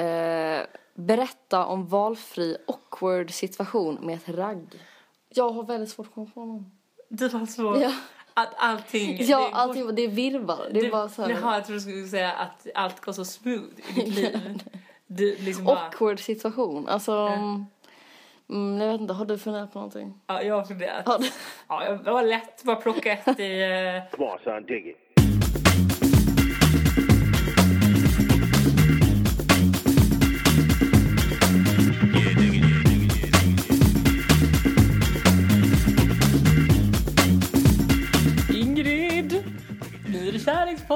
Eh, berätta om valfri awkward situation med ett ragg. Jag har väldigt svårt att komma på någon. Du var så... Ja, Att allting... ja det går- allting, det är virrvar. Det är du, bara så här. Jaha, jag trodde du skulle säga att allt går så smooth i ditt liv. Du liksom bara... Awkward situation. Alltså, mm, jag vet inte, har du funderat på någonting? Ja, jag har funderat. Har du? Ja, det var lätt bara plocka ett i... eh, Come on, son, dig it.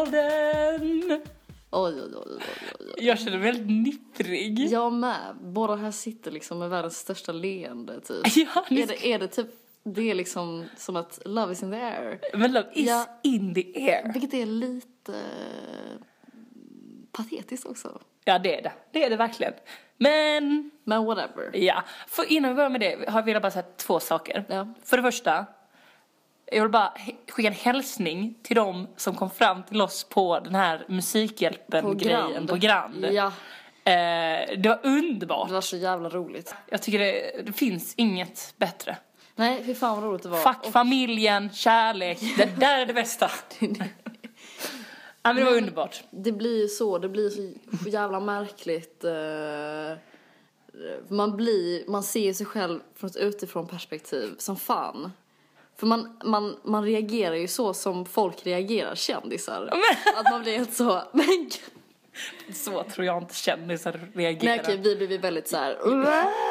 Kärlekspodden! Oj, oj, oj, oj. Jag känner mig väldigt nipprig. Jag med. Båda här sitter liksom med världens största leende typ. Ja, ni Är det, är det typ, det är liksom som att love is in the air. Men love is Ja. in the air. Vilket är lite eh, patetiskt också. Ja, det är det. Det är det verkligen. Men, Men whatever. ja. För innan vi börjar med det har jag bara säga två saker. Ja. För det första, jag vill bara skicka en hälsning till dem som kom fram till oss på den här Musikhjälpen-grejen på Grand. Ja, Eh, det var underbart. det var så jävla roligt. Jag tycker det, det finns inget bättre. Nej, fy fan vad roligt det var. Fuck familjen, kärlek, det där är det bästa. Ja, men det var underbart. Det blir ju så, det blir så jävla märkligt. eh, Man blir, man ser sig själv från ett utifrån perspektiv som fan. För man, man, man reagerar ju så som folk reagerar, kändisar. Att man blir helt så, men. Så tror jag inte kändisar reagerar. Nej okej, vi blir väldigt så här.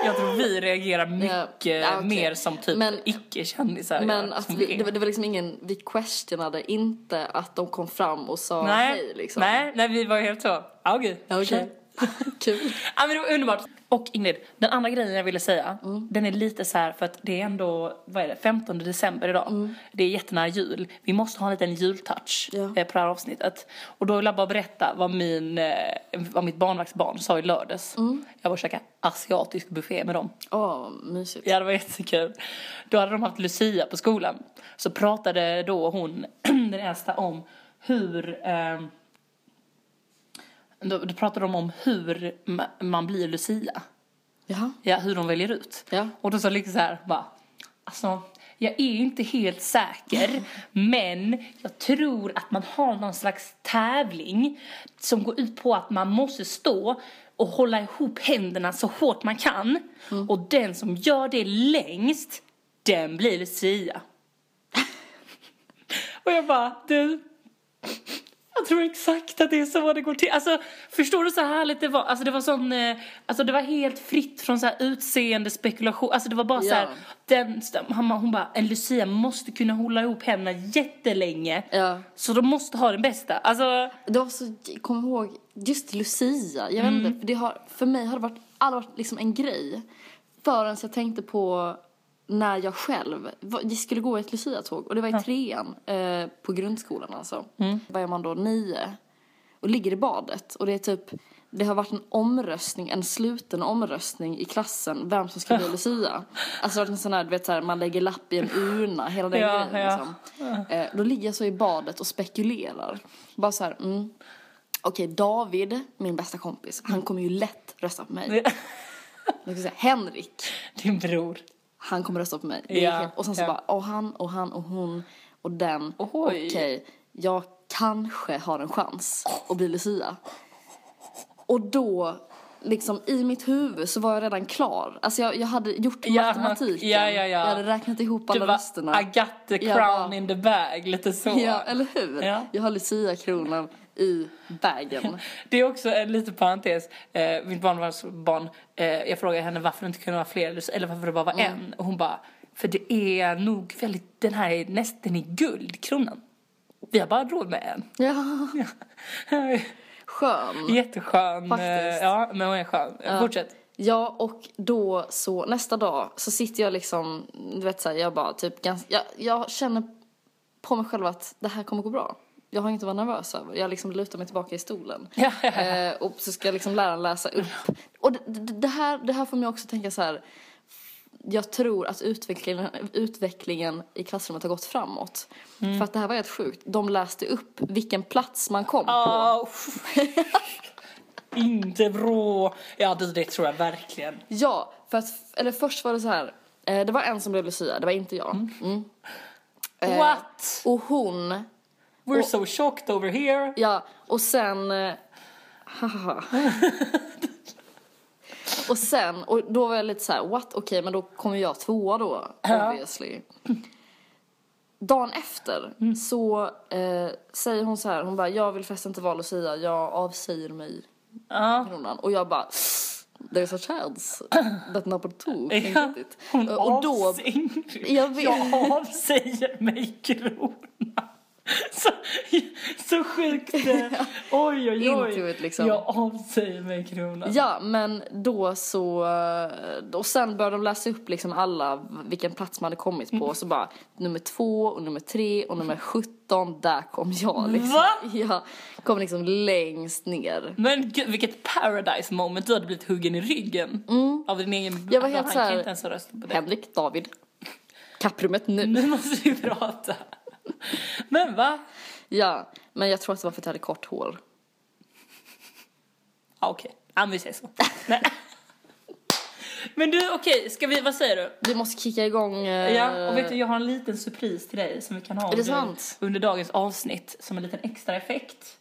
Jag tror vi reagerar mycket Ja, okej. mer som typ Men- icke-kändisar Men att som vi, det, var, det var liksom ingen, vi questionade inte att de kom fram och sa nej, hej liksom. nej, nej, vi var helt så. Ja, okej. Ja, Okej. Kul. Ja men det var underbart. Och Ingrid, den andra grejen jag ville säga, Mm. den är lite så här för att det är ändå, vad är det, 15 december idag. Det är jättenära jul. Vi måste ha en liten jultouch Mm. Ja. eh, på det här avsnittet. Och då vill jag bara berätta vad, min, eh, vad mitt barnvaktsbarn sa i lördags. Mm. Jag var och käkade asiatisk buffé med dem. Åh, mysigt. Ja, det var jättekul. Då hade de haft Lucia på skolan. Så pratade då hon, den äldsta, om hur... Eh, då, då pratade de om hur ma- man blir Lucia. Jaha. Ja, hur de väljer ut. Ja. Och då sa liksom så här, bara, alltså, jag är inte helt säker, men jag tror att man har någon slags tävling som går ut på att man måste stå och hålla ihop händerna så hårt man kan. Och den som gör det längst, den blir Lucia. och jag bara, du, jag tror exakt att det är så det går till. Alltså, förstår du så härligt det var? Alltså det var sån, eh, alltså det var helt fritt från så här utseende spekulation. Alltså det var bara så här, Ja. den, hon, hon bara, en Lucia måste kunna hålla ihop händerna jättelänge. Ja. Så de måste ha den bästa. Alltså, Det var så, kom ihåg, just Lucia, jag vet Mm. inte, för, det har, för mig har det varit, aldrig varit liksom en grej. Förrän jag tänkte på när jag själv jag skulle gå ett Lucia-tåg och det var i trean eh, på grundskolan alltså. Mm. Var man då nio och ligger i badet och det är typ det har varit en omröstning, en sluten omröstning i klassen vem som ska bli Lucia. Alltså det en sån här, du vet så här, man lägger lapp i en urna, hela den Ja, grejen ja. liksom. Eh, då ligger jag så i badet och spekulerar. Bara så här, mm. Okej, David, min bästa kompis, han kommer ju lätt rösta på mig. Jag ska säga, Henrik, din bror. Han kommer rösta på mig. Ja, och sen så ja. bara, och han och han och hon och den. Okej, jag kanske har en chans att bli Lucia. Och då, liksom i mitt huvud så var jag redan klar. Alltså jag, jag hade gjort Ja, matematiken. ja, ja, ja. Jag hade räknat ihop Du alla rösterna. I got the crown bara- in the bag, lite så. Ja, eller hur? Ja. Jag har Lucia-kronan i bagen. Det är också en liten parentes. Eh, mitt barnbarn, eh, jag frågade henne varför det inte kunde vara fler eller varför det bara var Mm. en. Och hon bara, för det är nog väldigt, den här är nästan i guld, kronan. Vi har bara råd med en. Ja, skön. Jätteskön. Faktiskt. eh, Ja, men hon är skön. Fortsätt. Ja, och då så nästa dag så sitter jag liksom, du vet såhär, jag bara typ ganska, jag, jag känner på mig själv att det här kommer gå bra. Jag har inget att vara nervös över. Jag liksom lutar mig tillbaka i stolen. Ja, ja, ja. Eh, och så ska jag liksom läraren läsa upp. Och det, det, här, det här får mig också tänka så här. Jag tror att utvecklingen, utvecklingen i klassrummet har gått framåt. Mm. För att det här var helt sjukt. De läste upp vilken plats man kom på. Åh, Inte bra. Ja, det, det tror jag verkligen. Ja, för att, eller först var det så här. Eh, det var en som blev Lucia, det var inte jag. Mm. Eh, What? Och hon, We're so shocked over here. ja, och sen... Eh, haha. och sen, och då var jag lite så här, what? Okej, men då kommer jag tvåa då, Ja. obviously. Dagen efter så eh, säger hon så här, hon bara, jag vill förresten inte vara Lucia, jag avsäger mig Ja. kronan. Och jag bara, there's a chance that number two can Ja, get it. Hon och då, avsäger, Jag vet. jag avsäger mig krona. Så, så sjukt. eh, Oj, oj, oj. Into it, liksom. Jag avsäger mig krona. ja men då så, eh, och sen började de läsa upp liksom alla, vilken plats man hade kommit på. Så bara, nummer två och nummer tre och nummer 17, där kom jag liksom. Va? Ja, kom liksom längst ner. Men gud, vilket paradise moment. Du hade blivit huggen i ryggen. Av din egen... Mm. Jag var helt han så här- kan inte ens ha röstat på det. Henrik, David, kapprummet nu. Nu måste vi prata. Men va? Ja, men jag tror att det var för att jag hade kort hår. Ja, okej. Ja, men vi säger så. Nej. Men du, okej, ska vi, vad säger du? Vi måste kicka igång. eh, Ja, och vet du, jag har en liten surpris till dig som vi kan ha det under, sant? under dagens avsnitt som en liten extra effekt.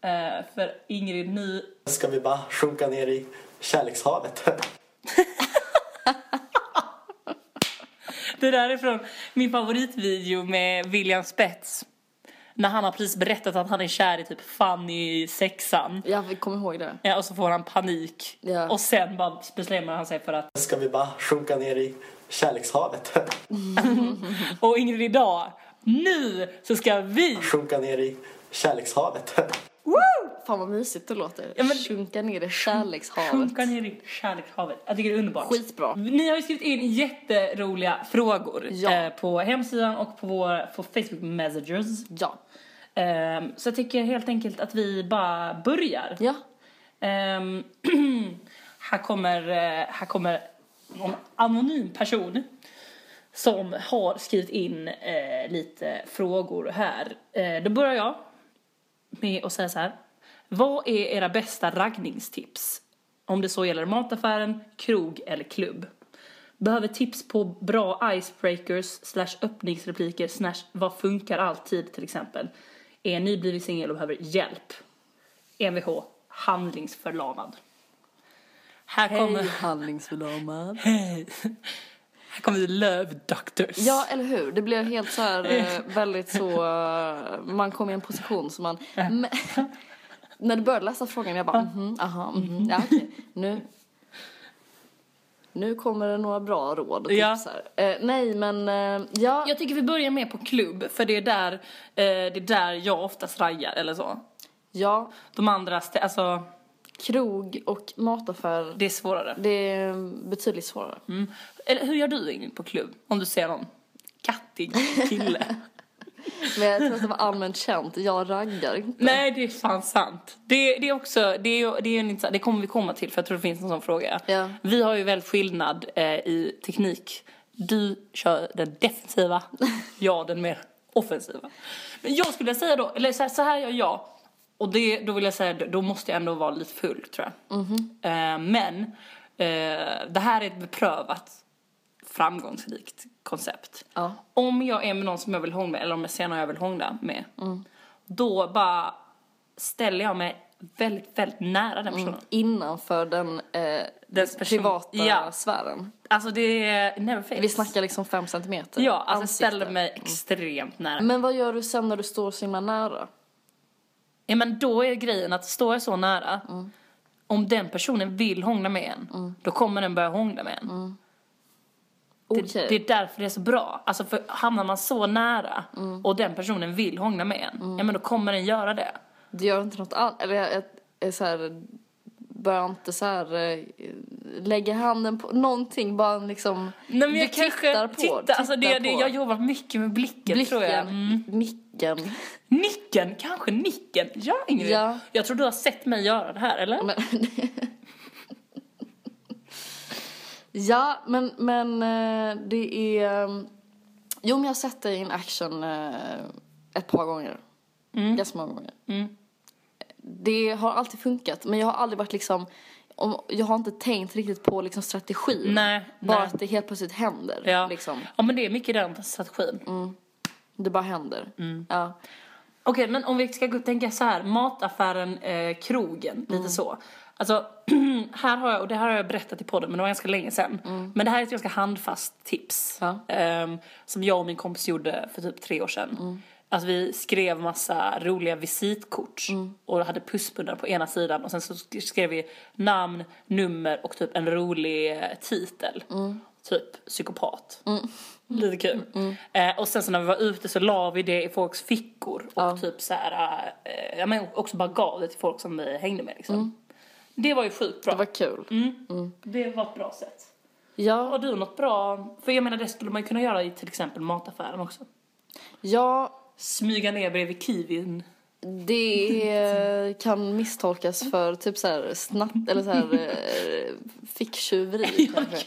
Eh, för Ingrid nu, Ska vi bara sjunka ner i kärlekshavet? det där är från min favoritvideo med William Spets. När han har precis berättat att han är kär i typ Fanny i sexan. Ja, vi kommer ihåg det. Ja, och så får han panik. Ja. Och sen bara bestämmer han sig för att Ska vi bara sjunka ner i kärlekshavet? Och Ingrid idag, nu så ska vi Sjunka ner i kärlekshavet? Fan vad mysigt det låter. Ja, men- Sjunka ner i kärlekshavet. sjunka ner i kärlekshavet. Jag tycker det är underbart. Skitbra. Ni har ju skrivit in jätteroliga frågor Ja. eh, på hemsidan och på vår på Facebook Messengers. Ja. Ehm, så jag tycker helt enkelt att vi bara börjar. Ja. Ehm, här kommer, eh, här kommer någon anonym person som har skrivit in eh, lite frågor här. Eh, då börjar jag med att säga så här. Vad är era bästa raggningstips? Om det så gäller mataffären, krog eller klubb. Behöver tips på bra icebreakers slash öppningsrepliker slash vad funkar alltid till exempel. Är nybliven singel och behöver hjälp. MVH, handlingsförlamad. Här kommer, Hej handlingsförlamad. Hej. här kommer The Love Doctors. Ja, eller hur? Det blev helt så här eh, väldigt så, eh, man kom i en position som man, men, när du började läsa frågan jag bara mhm, aha, mhm, ja okej, nu, nu kommer det några bra råd och Ja. tips här. Eh, nej men, eh, ja, Jag tycker vi börjar med på klubb, för det är där, eh, det är där jag oftast raggar, eller så. ja, De andra, alltså, krog och mataffär, det är svårare. det är betydligt svårare. Mm. Eller hur gör du Ingrid på klubb? Om du ser någon kattig kille. Men jag tror att det var allmänt känt, jag raggar inte. Nej, det är fan sant. Det, det är också, det, är, det, är en, intressant- det kommer vi komma till för jag tror det finns en sån fråga. Ja. Vi har ju väldigt skillnad eh, i teknik. Du kör den defensiva, jag den mer offensiva. Men jag skulle säga då, eller så här, så här gör jag. Och det, då vill jag säga, då måste jag ändå vara lite full tror jag. Eh, men eh, det här är ett beprövat framgångsrikt koncept. Ja. Om jag är med någon som jag vill hångla med, eller om jag ser någon jag vill hångla med, då bara ställer jag mig väldigt, väldigt nära den personen. Innanför den, eh, Den privata Ja. sfären. Alltså det är never fails. Vi snackar liksom fem centimeter. Ja, alltså jag ansikte. ställer mig extremt nära. Men vad gör du sen när du står så himla nära? Ja men då är grejen att står jag så nära, om den personen vill hångla med en, då kommer den börja hångla med en. Okej. Det, det är därför det är så bra. Alltså för hamnar man så nära och den personen vill hångla med en, ja men då kommer den göra det. Du gör inte något annat? Eller jag, jag är så här, börjar inte så här eh, lägga handen på någonting, bara liksom Nej, men du jag kanske tittar på. Titta, alltså det, det, jag jobbar mycket med blicken, Blicken, tror jag. Mm. nicken. Nicken, kanske nicken. Ja Ingrid. Ja. Jag tror du har sett mig göra det här eller? Men, ja, men, men eh, det är... eh, Jo, men jag har sett dig in action ett par gånger. Mm. Ganska många gånger. Mm. Det har alltid funkat men jag har aldrig varit liksom om, jag har inte tänkt riktigt på liksom strategin. Nej, Bara nej. att det helt plötsligt händer. Ja. Liksom. ja, men det är mycket den strategin. Det bara händer. Mm. Ja. Okej, men om vi ska tänka så här, mataffären, eh, krogen, Mm. lite så. Alltså, här har jag, och det här har jag berättat i podden, men det var ganska länge sedan. Men det här är ett ganska handfast tips. Mm. Ja. ehm, som jag och min kompis gjorde för typ tre år sedan. Mm. Att vi skrev massa roliga visitkort Mm. och hade pussbundar på ena sidan och sen så skrev vi namn, nummer och typ en rolig titel. Mm. Typ psykopat. Lite kul. Eh, och sen så när vi var ute så la vi det i folks fickor och Ja. typ så här, eh, ja men också bara gav det till folk som vi hängde med liksom. Det var ju sjukt bra. Det var kul. Mm. Det var ett bra sätt. Ja, Har du något bra? För jag menar det skulle man ju kunna göra i till exempel mataffären också. ja, Smyga ner bredvid kiwin. det kan misstolkas för typ så här snatt eller så här eh, ficktjuveri kanske.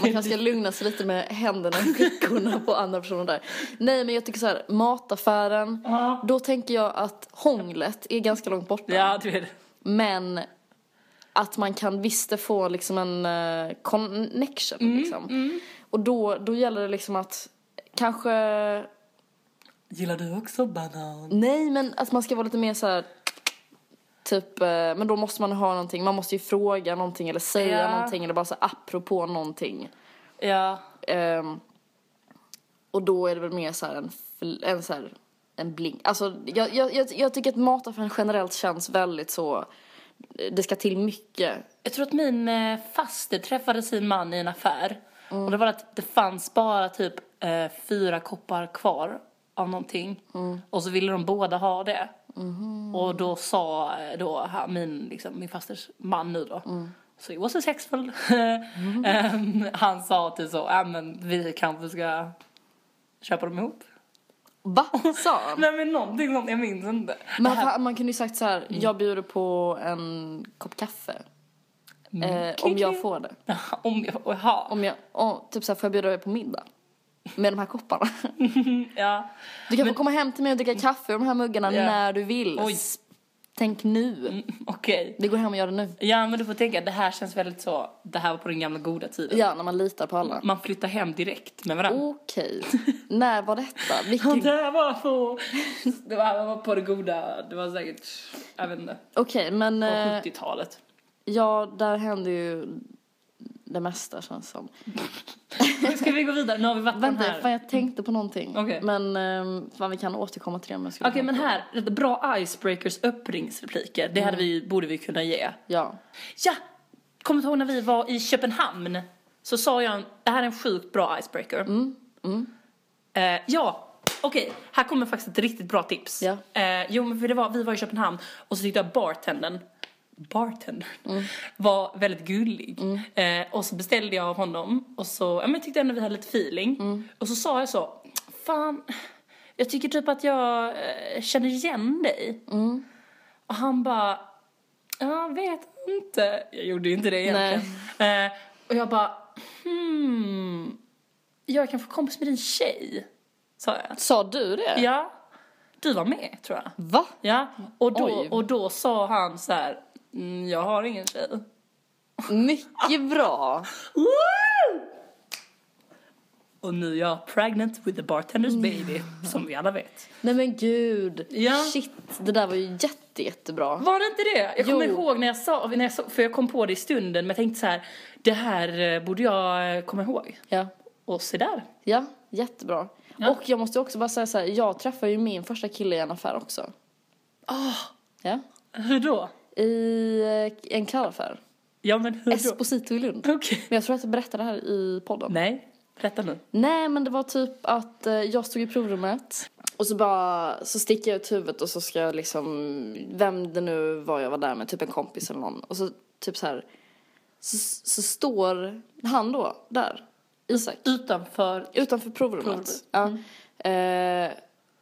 Man kanske ska lugna sig lite med händerna i fickorna på andra personer där. Nej men jag tycker så här, mataffären, Ja. då tänker jag att hånglet är ganska långt borta. Ja, du vet. Men att man kan visst få liksom en eh, connection liksom. Och då, då gäller det liksom att kanske, Gillar du också banan? nej men att man ska vara lite mer så här. Typ, eh, men då måste man ha någonting, man måste ju fråga någonting eller säga Ja. någonting eller bara så apropå någonting. Ja. Ehm, och då är det väl mer så här en, en så här, en blink. Alltså jag, jag, jag, tycker att mataffären generellt känns väldigt så, det ska till mycket. Jag tror att min eh, faster träffade sin man i en affär. Och det var att det fanns bara typ eh, fyra koppar kvar av någonting. Och så ville de båda ha det. Och då sa då min, liksom, min fasters man nu då. Så it was successful. Em, han sa typ så, ja men vi kanske ska köpa dem ihop. Va? Sa han? Nej men någonting sånt, jag minns inte. Men fan, man kunde ju sagt så här, jag bjuder på en kopp kaffe. Eh, om jag får det. Om jag, jaha. Om jag, oh, typ så här, får jag bjuda dig på middag? Med de här kopparna. Ja. Du kan få komma hem till mig och dricka kaffe ur de här muggarna Ja. när du vill. Oj. Tänk nu. Mm, Okej. Vi går hem och gör det nu. Ja men du får tänka, det här känns väldigt så, det här var på den gamla goda tiden. Ja, när man litar på alla. Man flyttar hem direkt med varandra. Okej. när var detta? Vilken... det här var på, det var, var på det goda, det var säkert, jag vet inte, Okej, men på eh, 70-talet. ja, där händer ju det mesta känns som. Ska vi gå vidare? Nu har vi varit Vänta, här. fan jag tänkte på någonting. Okej. Men eh, fan, vi kan återkomma till det om Okej komma men här, bra icebreakers uppringsrepliker, det hade vi, borde vi kunna ge. Ja. Ja! Kommer du ihåg när vi var i Köpenhamn? Så sa jag, det här är en sjukt bra icebreaker. Mm. Eh, ja, okej, här kommer faktiskt ett riktigt bra tips. Ja. Eh, jo men för det var, vi var i Köpenhamn och så tyckte jag bartendern bartendern Mm. var väldigt gullig. Eh, och så beställde jag av honom och så, ja men jag tyckte ändå vi hade lite feeling. Mm. Och så sa jag så, fan, jag tycker typ att jag eh, känner igen dig. Mm. Och han bara, jag vet inte. Jag gjorde ju inte det egentligen. Eh, och jag bara, hmm, jag kan få kompis med din tjej. Sa jag. Sa du det? Ja, du var med tror jag. Va? Ja, och då, Oj. och då sa han så här, mm, jag har ingen tjej. Mycket bra. Och nu är jag pregnant with the bartender's baby, som vi alla vet. Nej men gud. Ja. Shit, det där var ju jätte, jättebra. Var det inte det? Jag kommer Jo. ihåg när jag sa, när jag så, för jag kom på det i stunden, men jag tänkte så här, det här eh, borde jag eh, komma ihåg. Ja. Och se där. Ja, jättebra. Ja. Och jag måste också bara säga så här, jag träffade ju min första kille i en affär också. Ah, Ja. hur då? I eh, en klädaffär. Ja men hur? Esposito i Lund. Okej. Men jag tror att jag berättade det här i podden. Nej, berätta nu. Nej men det var typ att eh, jag stod i provrummet och så bara så sticker jag ut huvudet och så ska jag liksom, vem det nu var jag var där med, typ en kompis eller någon. Och så typ så här så, så står han då där, Isak, Utanför, utanför provrummet. Ja. Eh,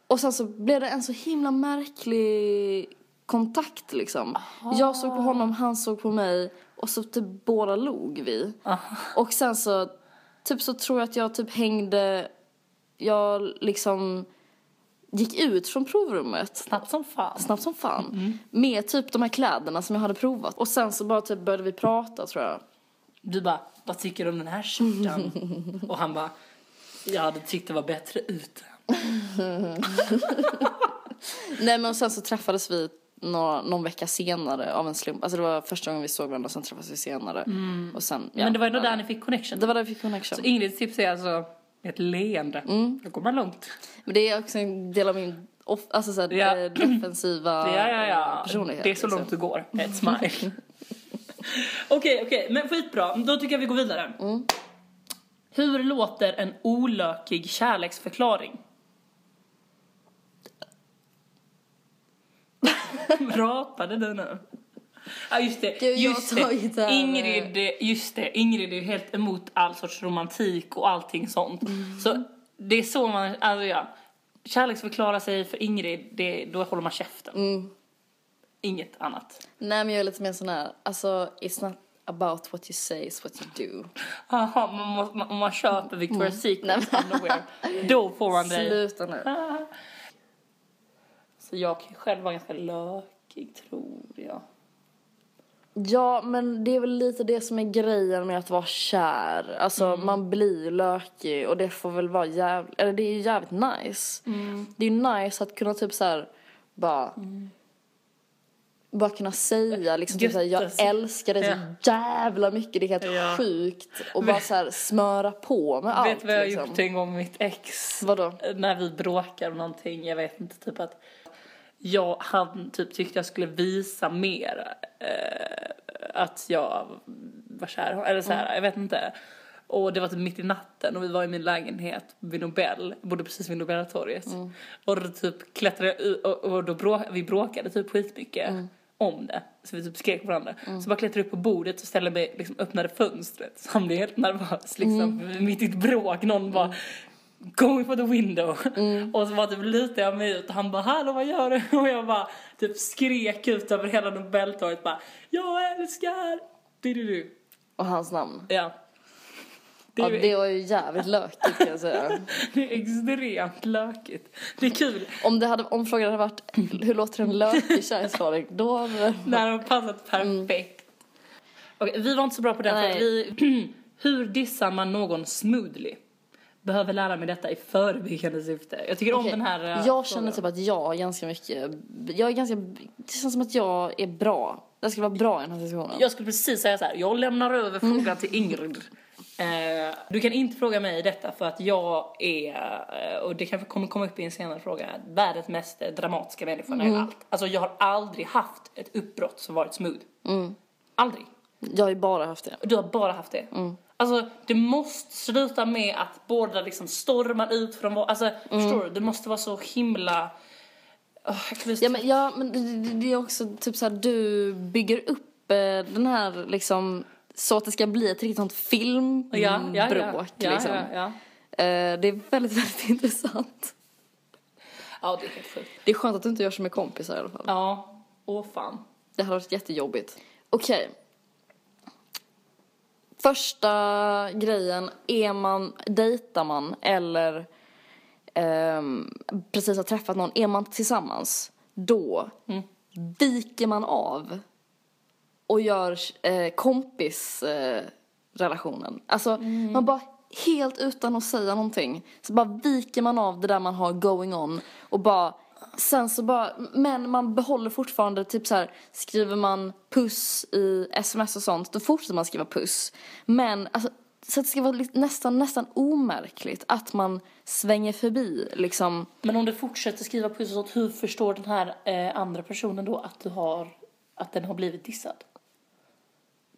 och sen så blev det en så himla märklig kontakt liksom. Jag såg på honom, han såg på mig och så typ båda log vi. Och sen så, typ så tror jag att jag typ hängde, jag liksom gick ut från provrummet Snabbt som fan. snabbt som fan. Mm. Med typ de här kläderna som jag hade provat. Och sen så bara typ började vi prata tror jag. Du bara, vad tycker du om den här skjortan? och han bara, jag hade tyckt det var bättre ute. Nej men sen så träffades vi några, någon vecka senare av en slump. Alltså det var första gången vi såg varandra, sen träffades vi senare. Och sen, ja, Men det var ändå där ni fick connection. Det var där vi fick connection. Så Ingrids tips är alltså ett leende. Mm. Då går man långt. Men det är också en del av min off, alltså så här, Ja. eh, defensiva Ja, ja, ja. personlighet. Det är så liksom. långt det går. Ett smile. Okej, okej. Men skitbra. Då tycker jag vi går vidare. Mm. Hur låter en olökig kärleksförklaring? Rapade du nu? Ja just det, Gud, just det. Ingrid, just det. Ingrid är ju helt emot all sorts romantik och allting sånt. Så det är så man, alltså ja. Kärleksförklara sig för Ingrid, det, då håller man käften. Mm. Inget annat. Nej men jag är lite mer sån här, alltså it's not about what you say, it's what you do. Jaha, man måste, man, om man köper Victoria's Secret Mm. Nej, underwear, då får man det. Sluta nu. Så jag kan ju själv vara ganska lökig, tror jag. Ja, men det är väl lite det som är grejen med att vara kär. Alltså Mm. man blir lökig och det får väl vara jävligt, eller det är ju jävligt nice. Det är ju nice att kunna typ så här bara bara kunna säga liksom typ så här, jag älskar dig Ja. så jävla mycket, det är helt Ja. sjukt. Och bara så här smöra på med allt vet du vad jag liksom. gjort en gång med mitt ex? Vadå? När vi bråkar om någonting, jag vet inte, typ att jag, han typ tyckte jag skulle visa mer eh, att jag var kär eller så här, jag vet inte. Och det var typ mitt i natten och vi var i min lägenhet vid Nobel, jag bodde precis vid Nobeltorget. Och då typ klättrade jag ut och, och då bråk, vi bråkade typ skitmycket om det. Så vi typ skrek på varandra. Så bara klättrade upp på bordet och ställde mig, liksom öppnade fönstret. Så han blev helt nervös liksom, mitt i ett bråk. Någon bara going for the window. Och så var typ lite jag mig ut och han bara hallå vad gör du? Och jag bara typ skrek ut över hela Nobeltorget bara jag älskar du du du. Och hans namn. Ja. Det Ja, det var ju jävligt lökigt kan jag säga. det är extremt lökigt. Det är kul Om, det hade, om frågan hade varit hur låter en lökig kärleksförklaring, då hade det de passat perfekt. Okej, vi var inte så bra på det. Nej. vi, hur dissar man någon smoothly? Behöver lära mig detta i förebyggande syfte. Jag tycker om Okej, den här eh, Jag frågan. känner typ att jag ganska mycket, jag är ganska, det känns som att jag är bra. Jag ska vara bra i den här situationen. Jag skulle precis säga så här, jag lämnar över frågan till Ingrid. Eh, du kan inte fråga mig detta för att jag är, eh, och det kanske kommer komma upp i en senare fråga, världens mest eh, dramatiska människa gäller allt. Alltså jag har aldrig haft ett uppbrott som varit smooth. Aldrig. Jag har ju bara haft det. Du har bara haft det. Alltså det måste sluta med att båda liksom stormar ut från var- Alltså förstår du? Det måste vara så himla... Oh, Ja men, ja, men det, det- är också typ så här, du bygger upp eh, den här liksom, så att det ska bli ett riktigt sånt filmbråk ja, ja, ja, ja, liksom. ja. Eh, det är väldigt, väldigt intressant. ja, det är helt sjukt. Det är skönt att du inte gör som med kompisar i alla fall. Ja, åh fan. Det hade varit jättejobbigt. Okej. Första grejen, är man, dejtar man eller ehm, precis har träffat någon, är man tillsammans, då viker man av och gör eh, kompisrelationen. Eh, alltså man bara helt utan att säga någonting så bara viker man av det där man har going on och bara Sen så bara, men man behåller fortfarande typ så här, skriver man puss i sms och sånt, då fortsätter man skriva puss. Men alltså, så att det ska vara nästan, nästan omärkligt att man svänger förbi liksom. Men om du fortsätter skriva puss och sånt, hur förstår den här eh, andra personen då att du har, att den har blivit dissad?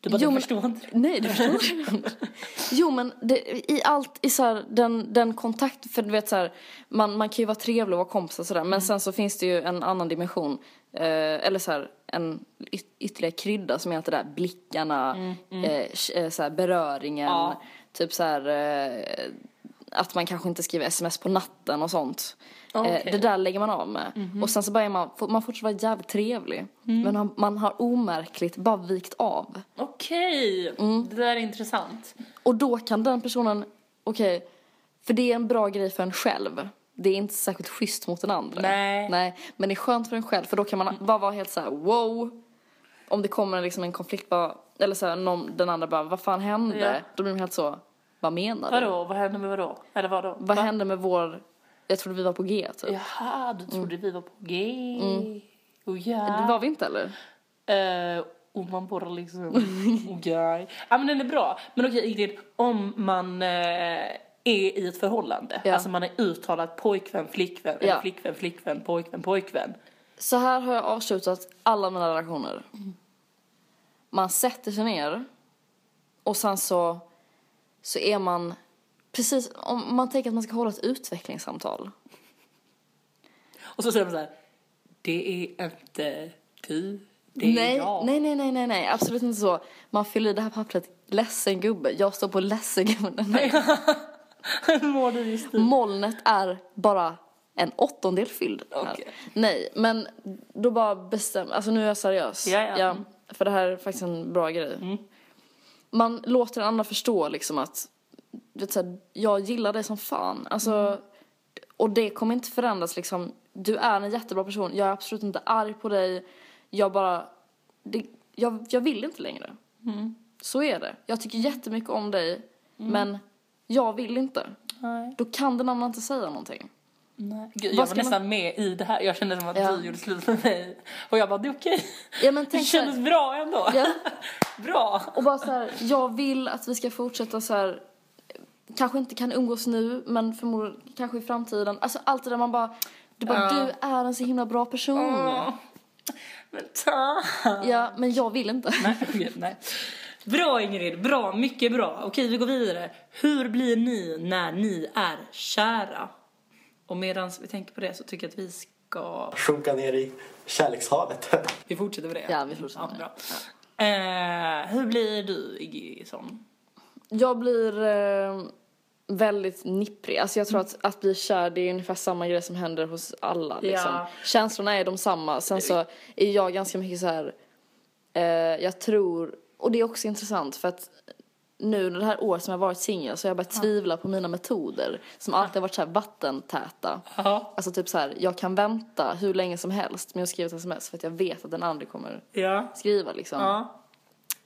Du bara, Jo, du men- förstår inte. Nej, det förstår inte. Jo, men det, i allt, i så här, den, den kontakt, för du vet så här, man, man kan ju vara trevlig och vara kompisar och sådär, men sen så finns det ju en annan dimension, eh, eller så här, en yt, ytterligare krydda som är allt det där blickarna, Eh, sh- eh, så här, beröringen, Ja. typ så här, eh, att man kanske inte skriver sms på natten och sånt. Okej. Eh, det där lägger man av med. Och sen så börjar man, man fortsätter vara jävligt trevlig. Men man, man har omärkligt bara vikt av. Okej, Mm. det där är intressant. Och då kan den personen, okej, för det är en bra grej för en själv. det är inte särskilt schysst mot den andra. Nej. Nej. Men det är skönt för en själv för då kan man bara vara helt så här: wow. Om det kommer liksom en konflikt bara, eller så här, någon, den andra bara, vad fan hände? Ja. Då blir man helt så, vad menar du? Vadå, vad hände med vadå? Eller vadå? Vad Va? hände med vår, jag trodde vi var på G typ. Jaha, du trodde vi var på G. Och ja. Det var vi inte eller? Eh, och man bara liksom, okej. Ja men den är bra. Men okej Ingrid, om man eh, är i ett förhållande, Ja. alltså man är uttalat pojkvän, flickvän, Ja. flickvän, flickvän, pojkvän, pojkvän. Så här har jag avslutat alla mina relationer. Man sätter sig ner och sen så, så är man precis, om man tänker att man ska hålla ett utvecklingssamtal. Och så säger de så här, det är inte du, det är nej, jag. nej, nej, nej, nej, nej, absolut inte så. Man fyller i det här pappret, ledsen gubbe, jag står på ledsen gubbe. Nej. Mår du just nu? Molnet är bara en åttondel fylld. Okej. Nej, men då bara bestäm, alltså nu är jag seriös. Ja, ja. Mm. för det här är faktiskt en bra grej. Man låter den andra förstå liksom att, du vet, så här, jag gillar dig som fan. Alltså, Mm. och det kommer inte förändras liksom. Du är en jättebra person, jag är absolut inte arg på dig. Jag bara, det, jag, jag vill inte längre. Mm. Så är det. Jag tycker jättemycket om dig, men jag vill inte. Nej. Då kan den andra inte säga någonting. Nej. Gud, jag var nästan med i det här. Jag kände som att Ja. du gjorde slut med mig. Och jag bara, det är okej. Ja men Det tänk här- kändes bra ändå. Ja. Bra. Och bara så här, jag vill att vi ska fortsätta så här. Kanske inte kan umgås nu, men förmodligen kanske i framtiden. Alltså allt det där man bara, du bara, Ja. du är en så himla bra person. Åh. Men ta. Ja, men jag vill inte. Nej, nej. Bra Ingrid, bra, mycket bra. Okej, vi går vidare. Hur blir ni när ni är kära? Och medan vi tänker på det så tycker jag att vi ska... Sjunka ner i kärlekshavet. Vi fortsätter med det. Ja, vi fortsätter Ja, med bra. Eh, hur blir du Iggy som? Jag blir eh, väldigt nipprig. Alltså jag tror att, att bli kär det är ungefär samma grej som händer hos alla. Liksom. Ja. Känslorna är de samma. Sen så är jag ganska mycket så här. Eh, jag tror, och det är också intressant för att nu det här året som jag varit singel så har jag börjat tvivla på mina metoder. Som alltid har varit så här vattentäta. Ja. Alltså typ så här, jag kan vänta hur länge som helst med att skriva ett sms för att jag vet att den andra kommer Ja. skriva liksom. ja.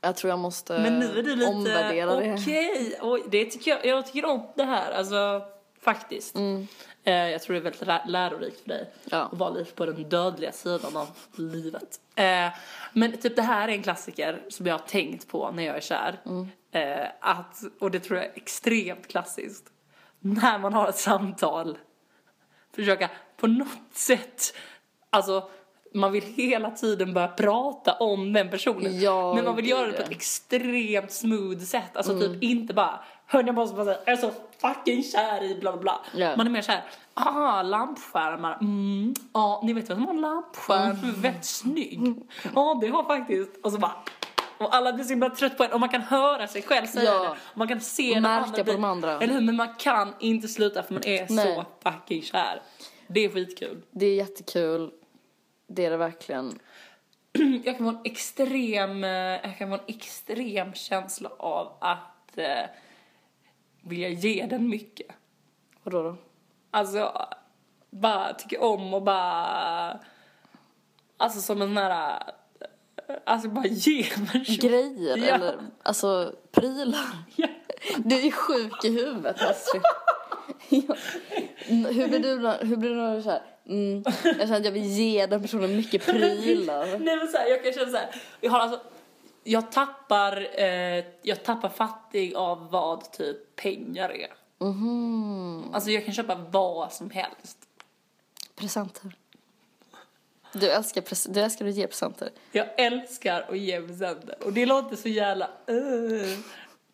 Jag tror jag måste Men nu är du lite, omvärdera det. okej, det tycker jag, jag tycker om det här, alltså faktiskt. Eh, jag tror det är väldigt lä- lärorikt för dig Ja. att vara lite på den dödliga sidan av livet. Eh, men typ det här är en klassiker som jag har tänkt på när jag är kär. Eh, att, och det tror jag är extremt klassiskt. När man har ett samtal, försöka på något sätt, alltså man vill hela tiden börja prata om den personen. Ja, men man vill göra det på ett extremt smooth sätt. Alltså typ inte bara, hörni jag måste bara säga, jag är så fucking kär i bla bla bla. Ja. Man är mer såhär, ah lampskärmar, mm, ja ni vet vad som har lampskärm är väldigt snygg. Ja det har faktiskt, och så bara och alla blir så himla trött på en och man kan höra sig själv säga Ja. det. Och man kan se Och märka andra på de andra. Eller hur? Men man kan inte sluta för man är Nej. så fucking kär. Det är skitkul. Det är jättekul. Det är det verkligen. jag kan få en extrem, eh, jag kan få en extrem känsla av att eh, vilja ge den mycket. Vadå då? Alltså, bara tycker om och bara, alltså som en sån här, eh, alltså bara ge person. Grejer Ja. eller alltså prylar. Ja. Du är sjuk i huvudet Astrid. Ja. Hur blir du hur blir du såhär, mm, jag känner att jag vill ge den personen mycket prylar. Nej men så här, jag kan känna så här, jag har alltså, jag tappar, eh, jag tappar fattig av vad typ pengar är. Mhm. Alltså jag kan köpa vad som helst. Presenter. Du älskar, pres- du älskar att ge presenter. Jag älskar att ge presenter. Och det låter så jävla... Uh.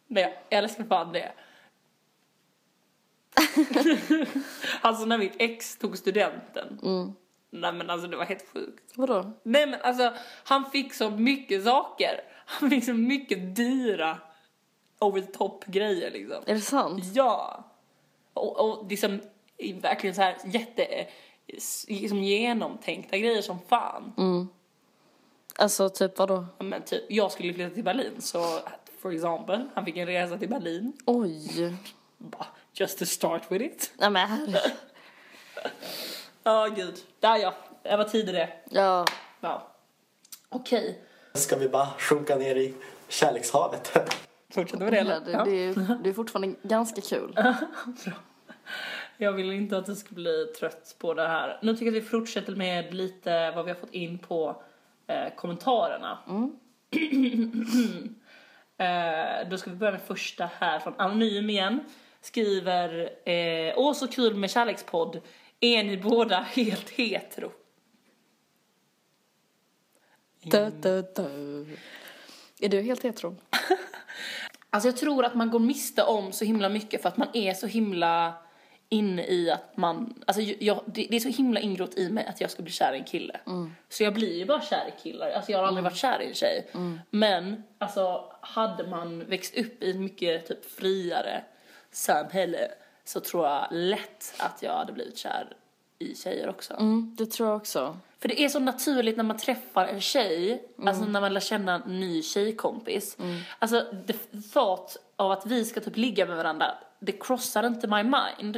Men jag älskar fan det. alltså när mitt ex tog studenten. Nej men alltså det var helt sjukt. Vadå? Nej men alltså han fick så mycket saker. Han fick så mycket dyra over the top grejer liksom. Är det sant? Ja. Och, och liksom verkligen så här jätte liksom genomtänkta grejer som fan. Alltså typ vadå? Ja, Men typ, jag skulle flytta till Berlin så, for example, han fick en resa till Berlin. Oj. Bara, just to start with it. Nej men herregud. Ja, gud. Där ja. Jag var tidig det. Ja, Ja. Okej. Ska vi bara sjunka ner i kärlekshavet? Fortsätter vi det ja, eller? det, Ja. det, är, det är fortfarande ganska kul. Jag vill inte att du ska bli trött på det här. Nu tycker jag att vi fortsätter med lite vad vi har fått in på eh, kommentarerna. eh, då ska vi börja med första här från Anonym igen. Skriver, eh, åh så kul med kärlekspodd. Är ni båda helt hetero? Du, du, du. Är du helt hetero? Alltså jag tror att man går miste om så himla mycket för att man är så himla inne i att man, alltså jag, det, det är så himla ingrott i mig att jag ska bli kär i en kille. Så jag blir ju bara kär i killar, alltså jag har aldrig varit kär i en tjej. Men alltså hade man växt upp i ett mycket typ friare samhälle så tror jag lätt att jag hade blivit kär i tjejer också. Mm, det tror jag också. För det är så naturligt när man träffar en tjej, alltså när man lär känna en ny tjejkompis. Alltså the thought av att vi ska typ ligga med varandra, det crossar inte my mind.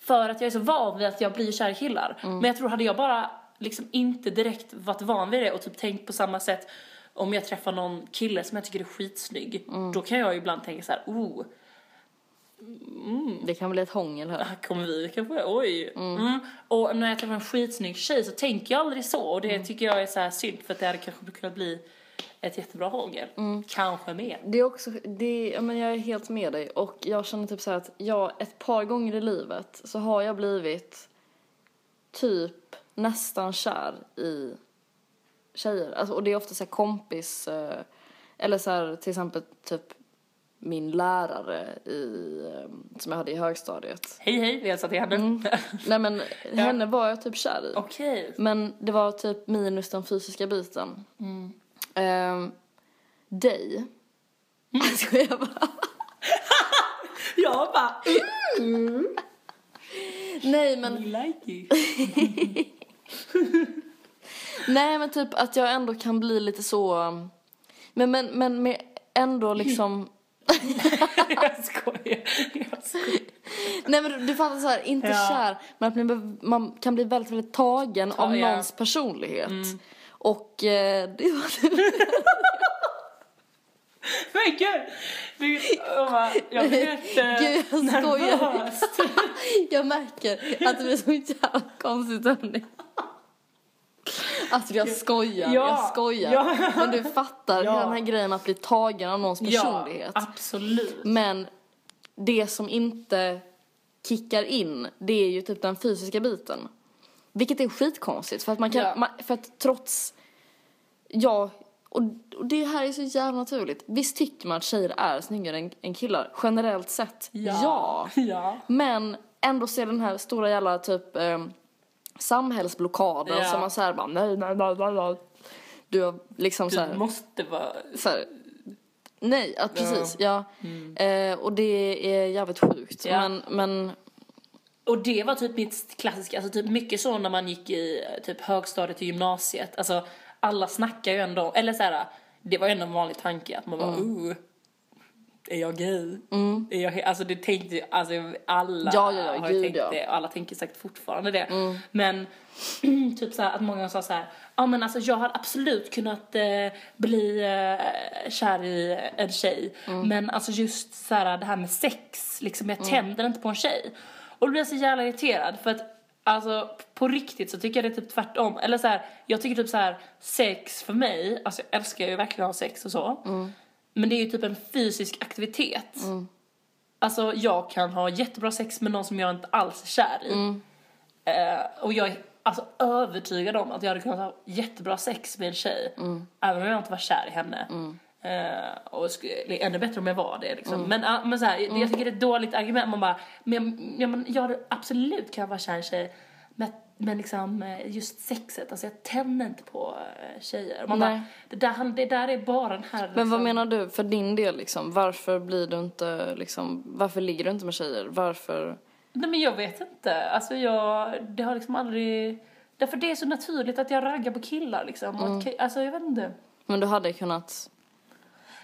För att jag är så van vid att jag blir kär i killar. Men jag tror hade jag bara liksom inte direkt varit van vid det och typ tänkt på samma sätt om jag träffar någon kille som jag tycker är skitsnygg, då kan jag ibland tänka så här, oh, Det kan bli ett hångel här. här kommer vi kanske, oj. Mm. Och när jag träffar en skitsnygg tjej så tänker jag aldrig så och det tycker jag är så här synd för att det hade kanske kunnat bli ett jättebra hångel. Kanske mer. Det är också, det, ja, men jag är helt med dig och jag känner typ så här att jag ett par gånger i livet så har jag blivit typ nästan kär i tjejer. Alltså, och det är ofta så här kompis, eh, eller så här till exempel typ min lärare i, eh, som jag hade i högstadiet. Hej hej, vi hälsar till henne. Nej men henne var jag typ kär i. Okej. Men det var typ minus den fysiska biten. Ehm, dig. Alltså jag bara, Jag bara, nej men, we like you. nej men typ att jag ändå kan bli lite så, men men, men med ändå liksom, jag skojar. Jag skojar. nej men du fattar så här, inte Ja. kär, men att man, man kan bli väldigt, väldigt tagen Ta- av ja. någons personlighet. Och eh, det var Men gud! Du, oh, jag blir helt Gud, jag skojar. nervös. Jag märker att det blir så jävla konstig stämning. Alltså jag skojar, Ja, jag skojar. ja. Men du fattar Ja. den här grejen att bli tagen av någons personlighet. Ja, absolut. Men det som inte kickar in, det är ju typ den fysiska biten. Vilket är skitkonstigt för att man kan, Ja. man, för att trots, ja, och, och det här är så jävla naturligt. Visst tycker man att tjejer är snyggare än, än killar, generellt sett. ja. Ja. Men ändå ser den här stora jävla typ eh, samhällsblockaden Ja. som man såhär bara nej, nej, nej, nej. Du har liksom Du såhär, måste vara... så här, nej, ja, precis, ja. Eh, och det är jävligt sjukt. Ja. Men, men Och det var typ mitt klassiska, alltså typ mycket så när man gick i typ högstadiet och gymnasiet. Alltså alla snackar ju ändå, eller så här, det var ju ändå en vanlig tanke att man bara Mm. uh, är jag gay? Är jag, he-" alltså det tänkte ju, alltså alla Ja, ja, ja, har ju tänkt ja. Mm. det och alla tänker säkert fortfarande det. Men typ så här att många sa så här, ja men alltså jag hade absolut kunnat eh, bli eh, kär i en tjej. Mm. Men alltså just så här det här med sex, liksom jag tänder inte på en tjej. Och då blir jag så jävla irriterad för att Alltså på riktigt så tycker jag det är typ tvärtom. Eller så här, jag tycker typ så här sex för mig, alltså jag älskar ju verkligen att ha sex och så. Men det är ju typ en fysisk aktivitet. Alltså jag kan ha jättebra sex med någon som jag inte alls är kär i. Eh, och jag är alltså övertygad om att jag hade kunnat ha jättebra sex med en tjej. Även om jag inte var kär i henne. Eh, och skulle, ännu bättre om jag var det liksom. Men, ah, men så här, jag- jag tycker det är ett dåligt argument. Man bara, men, ja, men jag hade absolut kunnat vara kär i en tjej. Men, men liksom eh, just sexet, alltså jag tänder inte på eh, tjejer. Man Nej. bara, det, där, det där är bara den här Men vad liksom, menar du för din del liksom? Varför blir du inte liksom, varför ligger du inte med tjejer? Varför? Nej men jag vet inte. Alltså jag, det har liksom aldrig... Därför det är så naturligt att jag raggar på killar liksom. Mm. Att, alltså jag vet inte. Men du hade kunnat,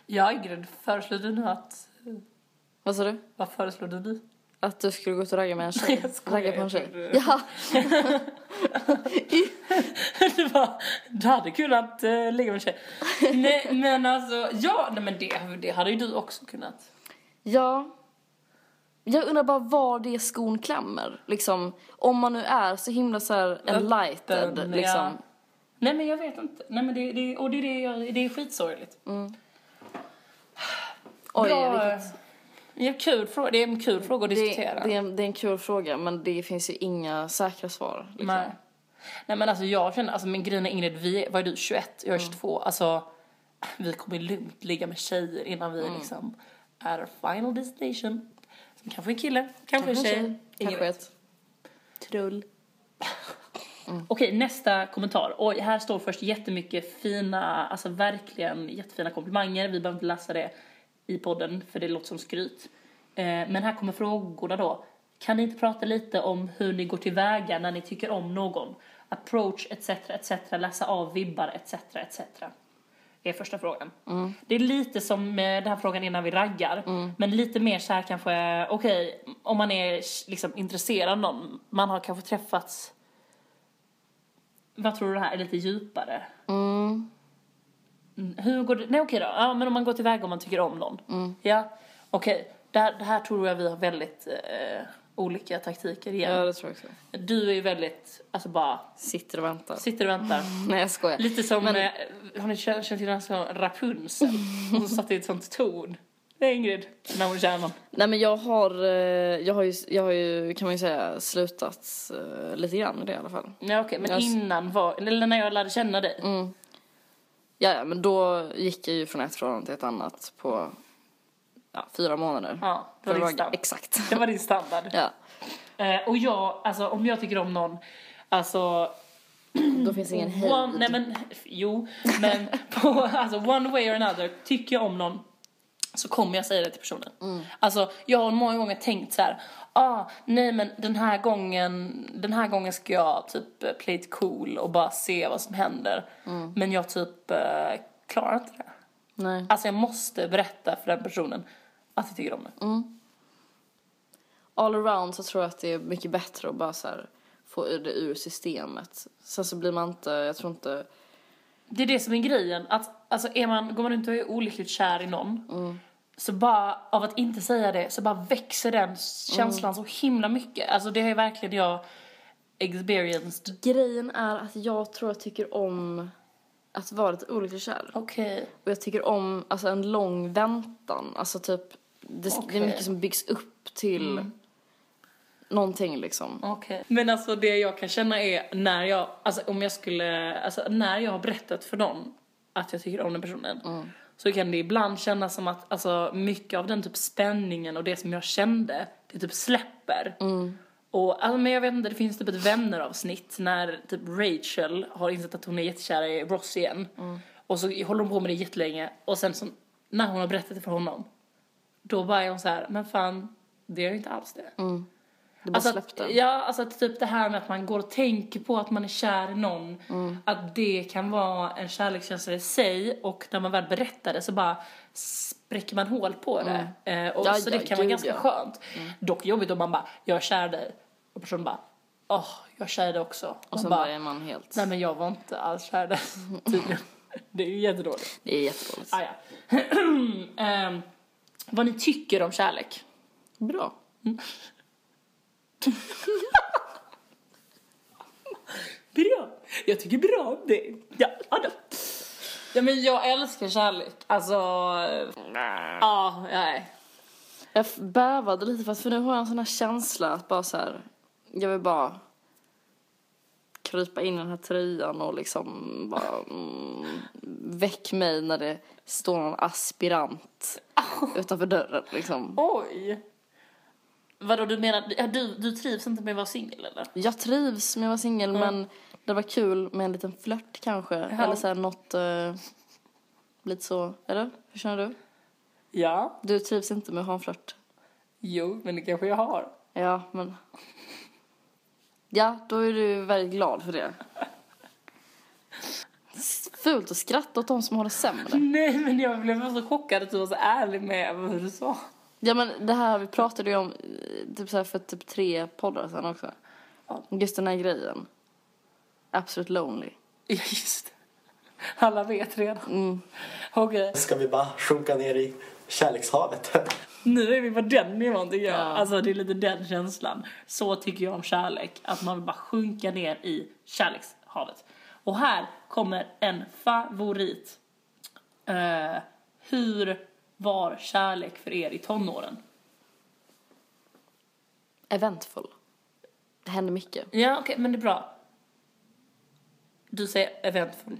Ja Ingrid, föreslår du nu att... vad sa du? Vad föreslår du nu? Att du skulle gå ut och ragga med en tjej? Jag ragga på en tjej? trodde- Ja. det var, du hade kunnat uh, ligga med en tjej. Nej men alltså, ja, nej men det, det hade ju du också kunnat. ja. Jag undrar bara var det skon klämmer. Liksom, om man nu är så himla så här enlightened. Öppen, liksom. ja. Nej men jag vet inte. Nej men det, det, och det, är det, det är skitsorgligt. Oj, Bra, vilket, ja, kul fråga. Det är en kul fråga att det, diskutera. det, är en, det är en kul fråga men det finns ju inga säkra svar. Liksom. Nej. Nej men alltså jag känner, alltså min grejen är Ingrid, vi, vad är du, 21? Jag är 22. Alltså vi kommer lugnt ligga med tjejer innan vi liksom är our final destination. Som kanske en kille, kanske, en tjej. Ingen Kanske ett trull. Okej, nästa kommentar. Oj, här står först jättemycket fina, alltså verkligen jättefina komplimanger. Vi behöver inte läsa det i podden för det låter som skryt. Eh, men här kommer frågorna då. Kan ni inte prata lite om hur ni går tillväga när ni tycker om någon? Approach etc. etc. Läsa av vibbar etc. etc. Det är första frågan. Det är lite som med den här frågan innan vi raggar. Men lite mer så här kanske, okej, om man är liksom intresserad av någon. Man har kanske träffats vad tror du det här är lite djupare? Mm. Mm, Hur går det? Nej okej då. Ja men om man går tillväga om man tycker om någon. Mm. Ja. Okej. Det, här, det här tror jag vi har väldigt eh, olika taktiker igen. Ja, det tror jag också. Du är ju väldigt, alltså bara Sitter och väntar. sitter och väntar. Nej, jag skojar. Lite som, Men- eh, har ni känt, känt till den som Rapunzel? Hon satt i ett sånt torn. Det är Ingrid, när hon någon. Nej men jag har, eh, jag har ju, jag har ju kan man ju säga slutat eh, lite grann med det i alla fall. Ja okej, men Jag- innan var, eller när jag lärde känna dig. Mm. Ja, men då gick jag ju från ett förhållande till ett annat på ja, fyra månader. Ja, det var att din vara standard. Exakt. Det var din standard. Ja, Eh, och jag, alltså om jag tycker om någon, alltså då finns ingen hejd. One, nej men, jo, men på, alltså one way or another, tycker jag om någon så kommer jag säga det till personen. Mm. Alltså jag har många gånger tänkt så här, ah, nej men den här gången, den här gången ska jag typ eh, play it cool och bara se vad som händer. Mm. Men jag typ eh, klarar inte det. Nej. Alltså jag måste berätta för den personen att jag tycker om den. Mm. All around så tror jag att det är mycket bättre att bara så här få det ur systemet. Sen så blir man inte, jag tror inte, Det är det som är grejen. Att, alltså är man, går man runt och är olyckligt kär i någon. Så bara av att inte säga det så bara växer den känslan så himla mycket. Alltså det har ju verkligen jag experienced. grejen är att jag tror jag tycker om att vara lite olyckligt kär. Okej. Och jag tycker om alltså, en lång väntan. Alltså typ, det, det är. Mm. mycket som byggs upp till någonting liksom. Okej. Men alltså det jag kan känna är när jag, alltså om jag skulle, alltså när jag har berättat för någon att jag tycker om den personen. Så kan det ibland kännas som att alltså mycket av den typ spänningen och det som jag kände, det typ släpper. Och alltså, men jag vet inte, det finns typ ett vänner-avsnitt när typ Rachel har insett att hon är jättekär i Ross igen. Och så håller hon på med det jättelänge och sen så, när hon har berättat det för honom, då bara är hon så här, men fan, det är inte alls det. Det bara Alltså släppte. att, ja, alltså att typ det här med att man går och tänker på att man är kär i någon. Att det kan vara en kärlekskänsla i sig och när man väl berättar det så bara spräcker man hål på det. Eh, och Ja, så det ja, kan vara ganska ja. skönt. Dock jobbigt om man bara, jag är kär i dig. Och personen bara, åh, jag är kär i dig också. och Man sen bara, är man helt... nej men jag var inte alls kär i dig tydligen. det är ju jättedåligt. Det är jättedåligt. Ah, ja. Ehm, vad ni tycker om kärlek. Bra. Bra. Jag tycker bra om det. Ja, då. Ja men jag älskar kärlek. Alltså, ja, nej. Jag bävade lite för nu har jag en sån här känsla att bara så här, jag vill bara krypa in i den här tröjan och liksom bara mm, väck mig när det står någon aspirant utanför dörren liksom. Oj. Vadå du menar, ja, du, du trivs inte med att vara singel eller? Jag trivs med att vara singel men det var kul med en liten flört kanske. Eller så här något, eh, lite så, eller? Hur känner du? Ja. Du trivs inte med att ha en flört? Jo, men det kanske jag har. Ja, men... Ja, då är du väldigt glad för det. Fult att skratta åt de som har det sämre. Nej men jag blev så chockad att du var så ärlig med hur du sa. Ja, men det här vi pratade ju om, typ så här för typ tre poddar sedan också. Ja. Just den här grejen. Absolut lonely. Ja, just det. Alla vet redan. Mm. Okej, Ska vi bara sjunka ner i kärlekshavet? nu är vi på den nivån tycker jag. Ja. Alltså det är lite den känslan. Så tycker jag om kärlek. Att man vill bara sjunka ner i kärlekshavet. Och här kommer en favorit. Eh, hur var kärlek för er i tonåren? Eventful. Det hände mycket. Ja, okej, men det är bra. Du säger eventful.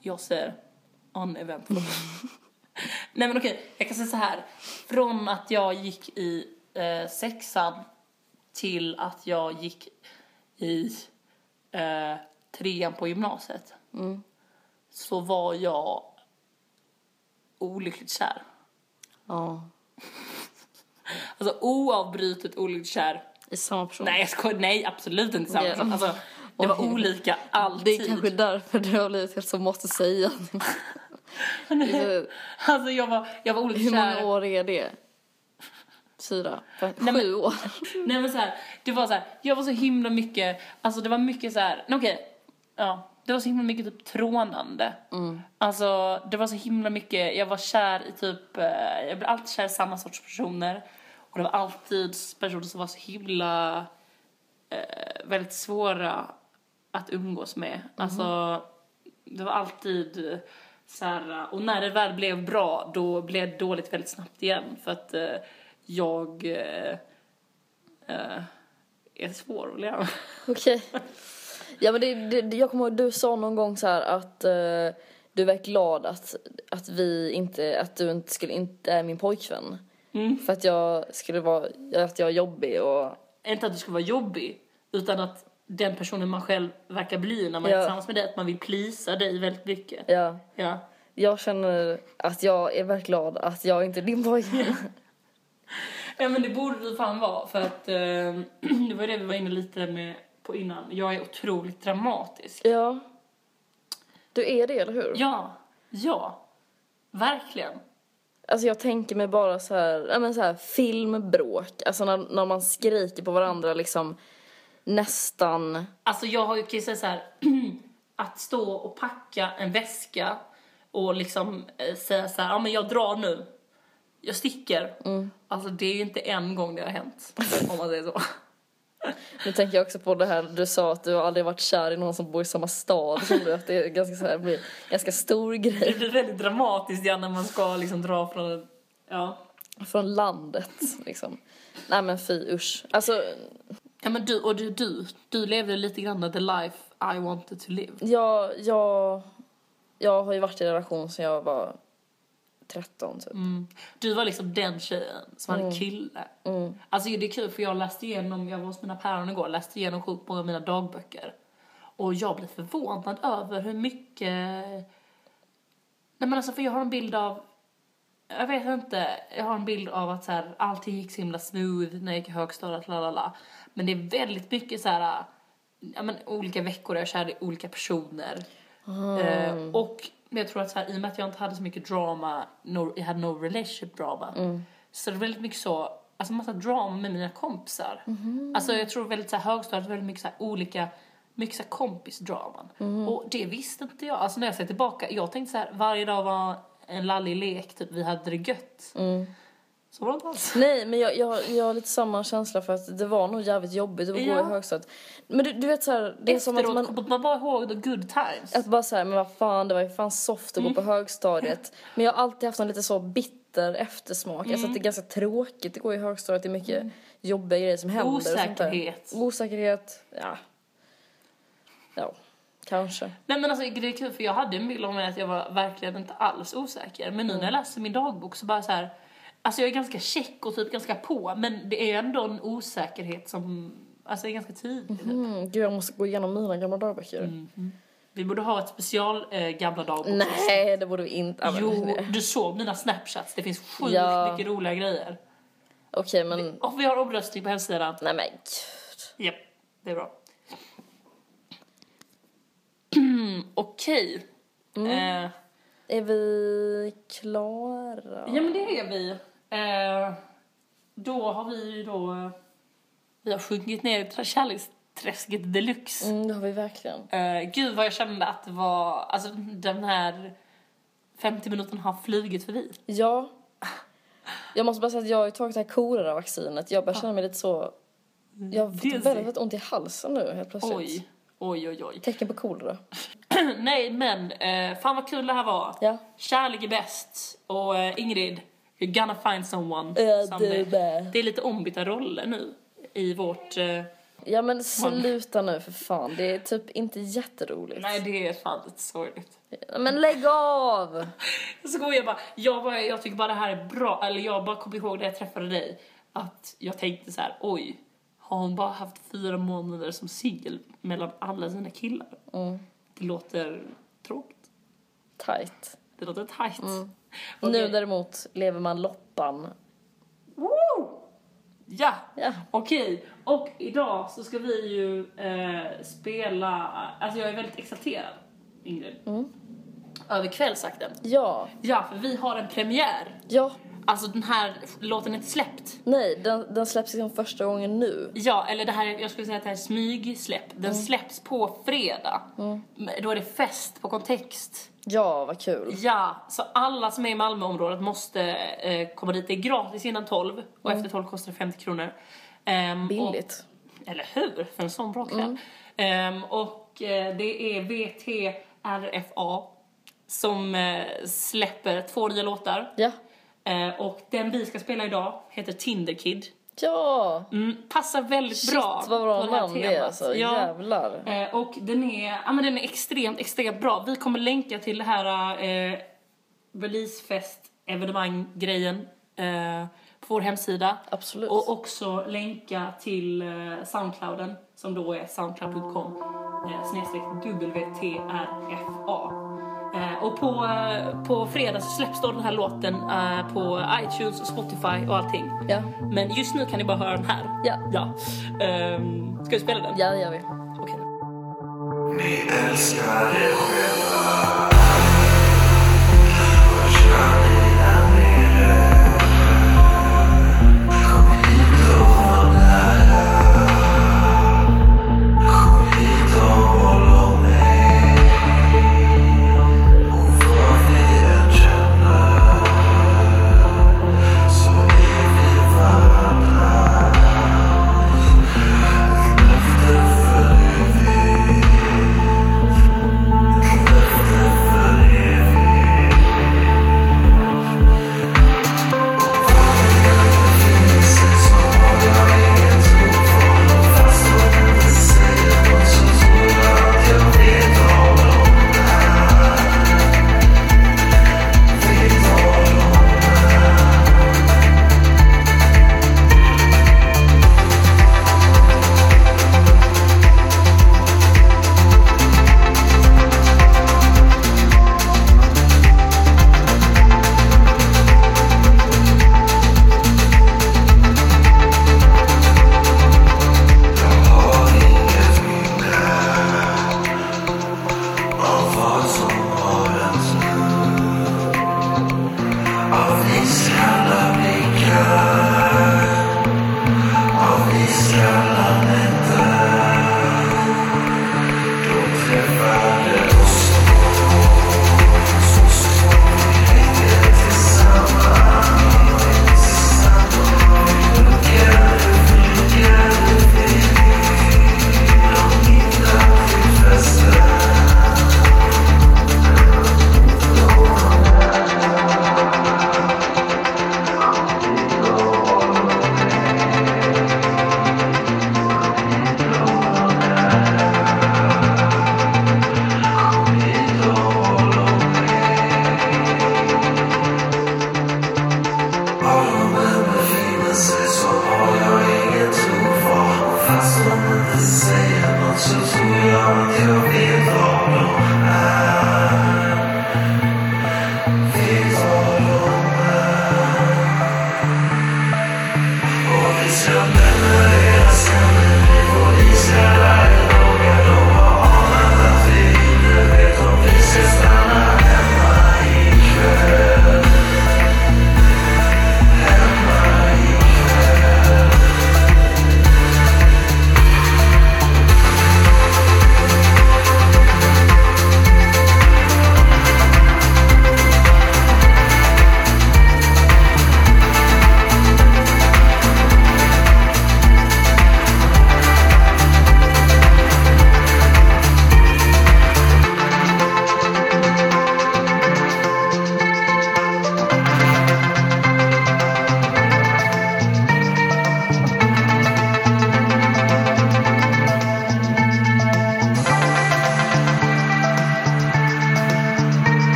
Jag säger uneventful. Nej men okej, jag kan säga så här. Från att jag gick i eh, sexan till att jag gick i eh, trean på gymnasiet så var jag olyckligt kär. Ja. Alltså oavbrutet olyckligt kär. I samma person. Nej jag skojar, nej absolut inte samma person. Alltså, det var olika alltid. Det är kanske därför du har blivit helt så måste säga. Hur Alltså jag var, jag var olyckligt många kär. år är det? Fyra? Fem, Nej, men- sju år? Nej men så här, det var så här, jag var så himla mycket, alltså det var mycket så här, nej, okej, ja, det var så himla mycket typ trånande. Alltså det var så himla mycket, jag var kär i typ, eh, jag blev alltid kär i samma sorts personer. Och det var alltid personer som var så himla, eh, väldigt svåra att umgås med. Alltså det var alltid så här, och när det väl blev bra då blev det dåligt väldigt snabbt igen för att eh, jag eh, eh, är svår att leva. Okej. Ja men det, det, jag kommer ihåg du sa någon gång så att eh, du var glad att, att vi inte, att du inte skulle, inte är min pojkvän. Mm. För att jag skulle vara, att jag är jobbig och Inte att du ska vara jobbig utan att den personen man själv verkar bli när man är Ja. tillsammans med dig, att man vill plisa dig väldigt mycket. ja. Ja. Jag känner att jag är väldigt glad att jag inte är din pojkvän. Ja men det borde du fan vara för att eh, det var det vi var inne lite med på innan. Jag är otroligt dramatisk. ja. Du är det, eller hur? Ja, ja. Verkligen. Alltså jag tänker mig bara så här, ja men så här filmbråk. Alltså när, när man skriker på varandra liksom nästan. Alltså jag har ju, kan ju säga så här, att stå och packa en väska och liksom eh, säga så här, ja men jag drar nu. Jag sticker. Alltså det är ju inte en gång det har hänt, om man säger så. Nu tänker jag också på det här du sa att du aldrig varit kär i någon som bor i samma stad som du. Att det är ganska så här, blir ganska stor Det grej. blir väldigt dramatiskt ja, när man ska liksom dra från ja. Från landet liksom. Nej men fy usch. Alltså Ja men du, och du, du, du levde lite grann the life I wanted to live. jag, jag, jag har ju varit i en relation sedan jag var 13 typ. Mm. Du var liksom den tjejen som hade kille. Alltså det är kul för jag läste igenom, jag var hos mina päron igår, läste igenom sjukt många av mina dagböcker. Och jag blev förvånad över hur mycket... Nej men alltså för jag har en bild av, jag vet inte, jag har en bild av att så här, allting gick så himla smooth när jag gick i högstadiet, lalala. Men det är väldigt mycket så här, ja men olika veckor jag kär i olika personer. Eh, och men jag tror att så här, i och med att jag inte hade så mycket drama, no, jag hade no relationship drama. Så det är väldigt mycket så, alltså massa drama med mina kompisar. Alltså jag tror väldigt så här högstadiet, väldigt mycket så här olika, mycket så här kompisdraman. Och det visste inte jag. Alltså när jag ser tillbaka, jag tänkte så här, varje dag var en lallig lek, typ vi hade det gött. Så var det inte alls. Nej, men jag, jag, jag har lite samma känsla för att det var nog jävligt jobbigt att gå Ja. i högstadiet. Men du, du vet så här, det är som att Efteråt man... kommer man bara ihåg the good times. Att bara säga men vad fan, det var ju fan soft att gå på högstadiet. Men jag har alltid haft en lite så bitter eftersmak. Alltså att det är ganska tråkigt att gå i högstadiet. Det är mycket jobbiga grejer som händer. och sånt där. Osäkerhet. Osäkerhet, ja. Ja, kanske. Nej men alltså det är kul för jag hade en bild av mig att jag var verkligen inte alls osäker. Men nu när jag läser min dagbok så bara så här. Alltså jag är ganska check och typ ganska på men det är ändå en osäkerhet som, alltså är ganska typ. Mm, gud, jag måste gå igenom mina gamla dagböcker. Vi borde ha ett special eh, gamla dagbok. Nej, det borde vi inte. Ja, Jo, det- du såg mina snapchats. Det finns sjukt Ja. mycket roliga grejer. Okej, men... Och vi har omröstning på hemsidan. Nej men gud. Japp, det är bra. Okej. Eh, Är vi klara? Ja men det är vi. Eh, då har vi ju då... eh, Vi har sjunkit ner i kärleksträsket deluxe. Mm, det har vi verkligen. Uh, gud vad jag kände att det var... Alltså den här 50 minuterna har flugit förbi. Ja. Jag måste bara säga att jag har ju tagit det här kolera-vaccinet. Jag börjar känna mig lite så... Jag har fått väldigt ont i halsen nu helt plötsligt. Oj. Oj, oj, oj. Tecken på kolera. Nej, men eh, fan vad kul det här var. Ja. Kärlek är bäst. Och eh, Ingrid, you're gonna find someone. Ja, someday. med. Det är lite ombytta roller nu i vårt... Eh, Ja men sluta nu för fan. Det är typ inte jätteroligt. nej, det är fan lite sorgligt. Men lägg av! Jag skojar bara. Jag, bara. jag tycker bara det här är bra. Eller jag bara kom ihåg när jag träffade dig att jag tänkte så här: oj, har hon bara haft fyra månader som singel mellan alla sina killar? Mm. Det låter tråkigt. Tight. Det låter tajt. Nu däremot lever man loppan. Woo! Ja, Ja. okej. Och idag så ska vi ju eh, spela, alltså jag är väldigt exalterad, Ingrid. Mm. Över kvällsakten. Ja. Ja, för vi har en premiär. Ja. Alltså den här låten är inte släppt. Nej, den, den släpps liksom första gången nu. Ja, eller det här, är- jag skulle säga att det här är smygsläpp. Den Mm. släpps på fredag. Då är det fest på kontext. Ja, vad kul. Ja, så alla som är i Malmöområdet måste eh, komma dit. Det är gratis innan 12 och efter 12 kostar det 50 kronor. Ehm, Billigt. Och, eller hur? För en sån bra kväll. Ehm, och eh, det är VTRFA som eh, släpper två nya låtar. Ja. Eh, och den vi ska spela idag heter Tinder Kid. Ja! Mm, passar väldigt Shit bra vad bra namn det är alltså. Ja. Jävlar. Eh, och den är, ja, men den är extremt, extremt bra. Vi kommer länka till det här eh, releasefest evenemang-grejen eh, på vår hemsida. Absolut. Och också länka till eh, Soundclouden som då är soundcloud.com eh, snedstreck WTRFA. Eh, och på, eh, på fredag så släpps då den här låten eh, på iTunes och Spotify och allting. Ja. Men just nu kan ni bara höra den här. Ja. Ja. Ehm, ska vi spela den? Ja, det gör vi. Okej. Ni älskar er själva